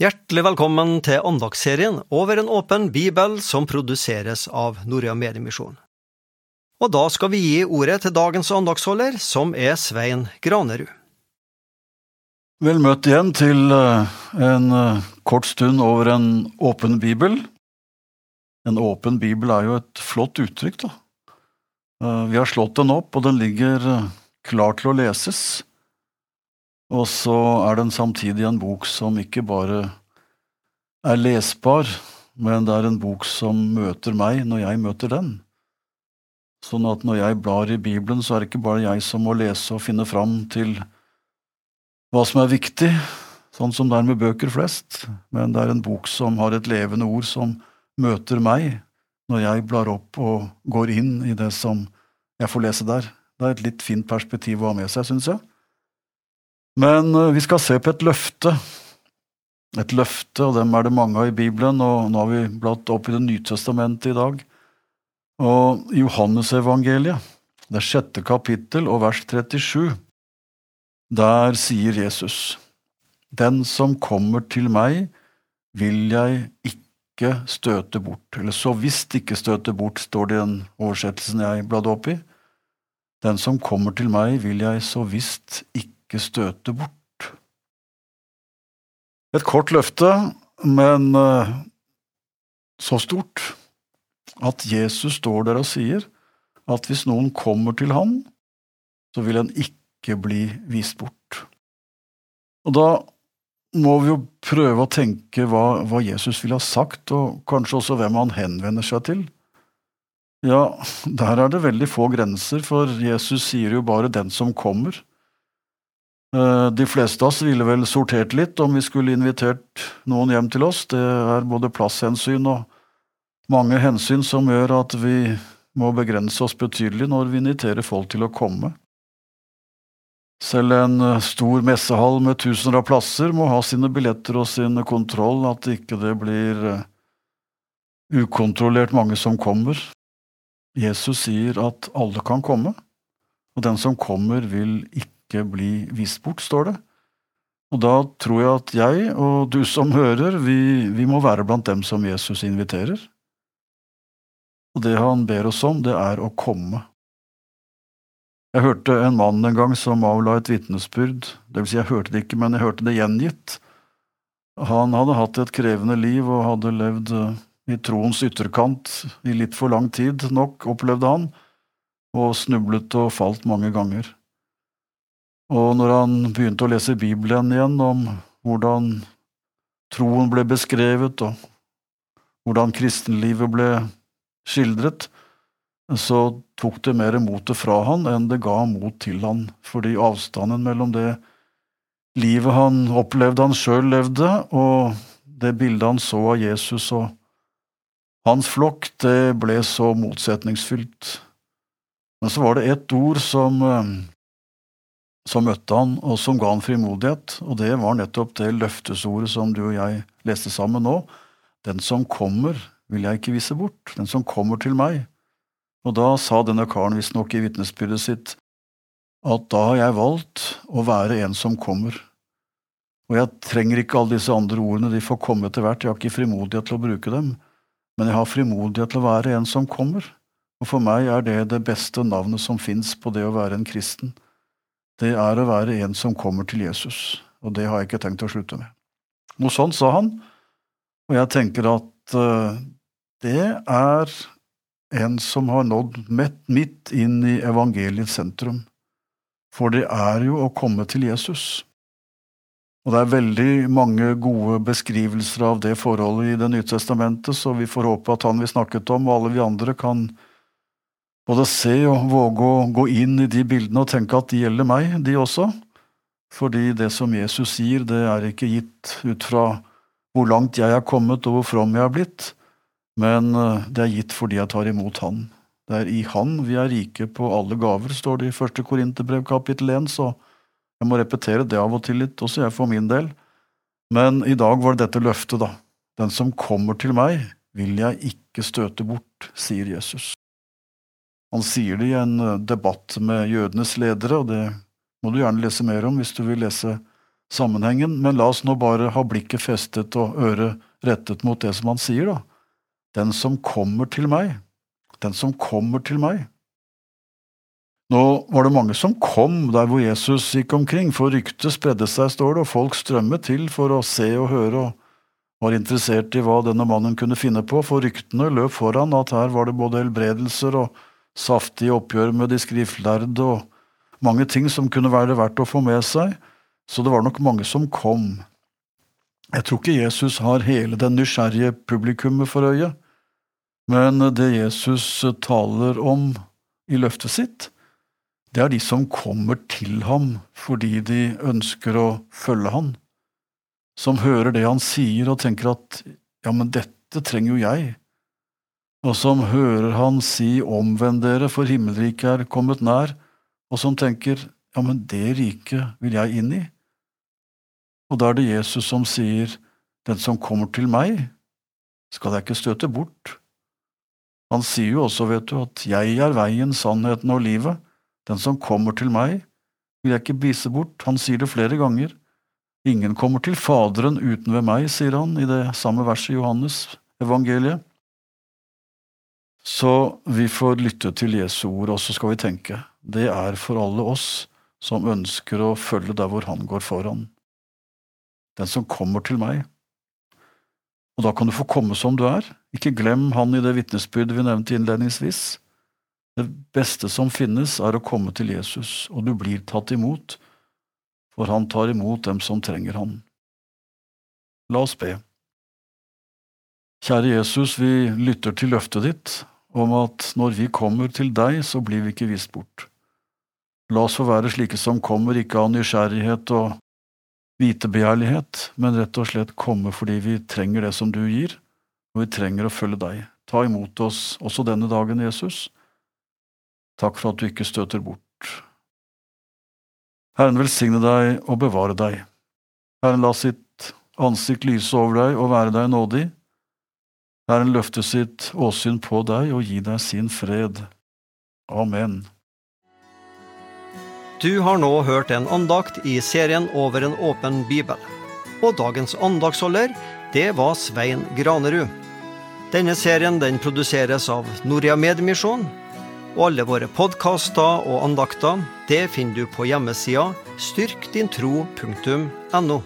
Hjertelig velkommen til andagsserien Over en åpen bibel som produseres av Norea Mediemisjon. Og da skal vi gi ordet til dagens andagsholder, som er Svein Granerud. Vel møtt igjen til eh, en eh, kort stund over en åpen bibel. En åpen bibel er jo et flott uttrykk, da. Eh, vi har slått den opp, og den ligger klar til å leses. Og så er den samtidig en bok som ikke bare er lesbar, men det er en bok som møter meg når jeg møter den. Sånn at når jeg blar i Bibelen, så er det ikke bare jeg som må lese og finne fram til hva som er viktig, sånn som det er med bøker flest, men det er en bok som har et levende ord som møter meg når jeg blar opp og går inn i det som jeg får lese der. Det er et litt fint perspektiv å ha med seg, syns jeg. Men eh, vi skal se på et løfte. Et løfte, og dem er det mange av i Bibelen, og nå har vi blatt opp i Det nye testamentet i dag. Og Johannesevangeliet, det sjette kapittel og vers 37, der sier Jesus, Den som kommer til meg, vil jeg ikke støte bort. Eller så visst ikke støte bort, står det i den oversettelsen jeg bladde opp i. Den som kommer til meg, vil jeg så visst ikke ikke støte bort. Et kort løfte, men eh, så stort at Jesus står der og sier at hvis noen kommer til han, så vil han ikke bli vist bort. Og da må vi jo prøve å tenke hva, hva Jesus ville ha sagt, og kanskje også hvem han henvender seg til. Ja, der er det veldig få grenser, for Jesus sier jo bare den som kommer. Eh, de fleste av oss ville vel sortert litt om vi skulle invitert noen hjem til oss. Det er både plasshensyn og mange hensyn som gjør at vi må begrense oss betydelig når vi inviterer folk til å komme. Selv en eh, stor messehall med tusener av plasser må ha sine billetter og sin kontroll, at ikke det blir eh, ukontrollert mange som kommer. Jesus sier at alle kan komme, og den som kommer, vil ikke ikke bli vist bort, står det. Og da tror jeg at jeg og du som hører, vi, vi må være blant dem som Jesus inviterer. Og det han ber oss om, det er å komme. Jeg hørte en mann en gang som avla et vitnesbyrd, det vil si jeg hørte det ikke, men jeg hørte det gjengitt. Han hadde hatt et krevende liv og hadde levd eh, i troens ytterkant i litt for lang tid nok, opplevde han, og snublet og falt mange ganger. Og når han begynte å lese Bibelen igjen om hvordan troen ble beskrevet, og hvordan kristenlivet ble skildret, så tok det mer motet fra han enn det ga mot til han, fordi avstanden mellom det livet han opplevde han sjøl levde, og det bildet han så av Jesus og hans flokk, det ble så motsetningsfylt. Men så var det ett ord som eh, som møtte han, og som ga han frimodighet, og det var nettopp det løftesordet som du og jeg leste sammen nå. Den som kommer, vil jeg ikke vise bort, den som kommer til meg. Og da sa denne karen visstnok i vitnesbyrdet sitt at da har jeg valgt å være en som kommer. Og jeg trenger ikke alle disse andre ordene, de får komme etter hvert, jeg har ikke frimodighet til å bruke dem, men jeg har frimodighet til å være en som kommer, og for meg er det det beste navnet som fins på det å være en kristen det er å være en som kommer til Jesus, og det har jeg ikke tenkt å slutte med. Noe sånt sa han, og jeg tenker at uh, det er en som har nådd midt inn i evangeliets sentrum, for det er jo å komme til Jesus. Og det er veldig mange gode beskrivelser av det forholdet i Det nye testamentet, så vi får håpe at han vi snakket om, og alle vi andre, kan både se og våge å gå inn i de bildene og tenke at de gjelder meg, de også. Fordi det som Jesus sier, det er ikke gitt ut fra hvor langt jeg er kommet og hvor from jeg er blitt, men eh, det er gitt fordi jeg tar imot Han. Det er i Han vi er rike på alle gaver, står det i første Korinterbrev kapittel 1, så jeg må repetere det av og til litt, også jeg for min del. Men i dag var det dette løftet, da. Den som kommer til meg, vil jeg ikke støte bort, sier Jesus. Han sier det i en eh, debatt med jødenes ledere, og det må du gjerne lese mer om hvis du vil lese sammenhengen, men la oss nå bare ha blikket festet og øret rettet mot det som han sier, da. Den som kommer til meg, den som kommer til meg. Nå var det mange som kom der hvor Jesus gikk omkring, for ryktet spredde seg, står det, og folk strømmet til for å se og høre og var interessert i hva denne mannen kunne finne på, for ryktene løp foran at her var det både helbredelser og saftige oppgjør med de skriftlærde og mange ting som kunne være verdt å få med seg, så det var nok mange som kom. Jeg tror ikke Jesus har hele det nysgjerrige publikummet for øye, men det Jesus taler om i løftet sitt, det er de som kommer til ham fordi de ønsker å følge han, som hører det han sier og tenker at ja, men dette trenger jo jeg, og som hører han si omvend dere, for himmelriket er kommet nær, og som tenker ja, men det riket vil jeg inn i. Og da er det Jesus som sier den som kommer til meg, skal jeg ikke støte bort. Han sier jo også, vet du, at jeg er veien, sannheten og livet. Den som kommer til meg, vil jeg ikke bise bort. Han sier det flere ganger. Ingen kommer til Faderen uten ved meg, sier han i det samme verset i Johannes evangeliet. Så vi får lytte til Jesu ord, og så skal vi tenke. Det er for alle oss som ønsker å følge der hvor han går foran. Den som kommer til meg. Og da kan du få komme som du er. Ikke glem han i det vitnesbyrdet vi nevnte innledningsvis. Det beste som finnes, er å komme til Jesus, og du blir tatt imot, for han tar imot dem som trenger han. La oss be. Kjære Jesus, vi lytter til løftet ditt om at når vi kommer til deg, så blir vi ikke vist bort. La oss få være slike som kommer, ikke av nysgjerrighet og vitebegjærlighet, men rett og slett komme fordi vi trenger det som du gir, og vi trenger å følge deg. Ta imot oss også denne dagen, Jesus. Takk for at du ikke støter bort. Herren velsigne deg og bevare deg. Herren la sitt ansikt lyse over deg og være deg nådig. Herren løfte sitt åsyn på deg og gi deg sin fred. Amen. Du har nå hørt en andakt i serien Over en åpen bibel. Og dagens andaktsholder, det var Svein Granerud. Denne serien den produseres av Noria Mediemisjon og alle våre podkaster og andakter det finner du på hjemmesida styrkdintro.no.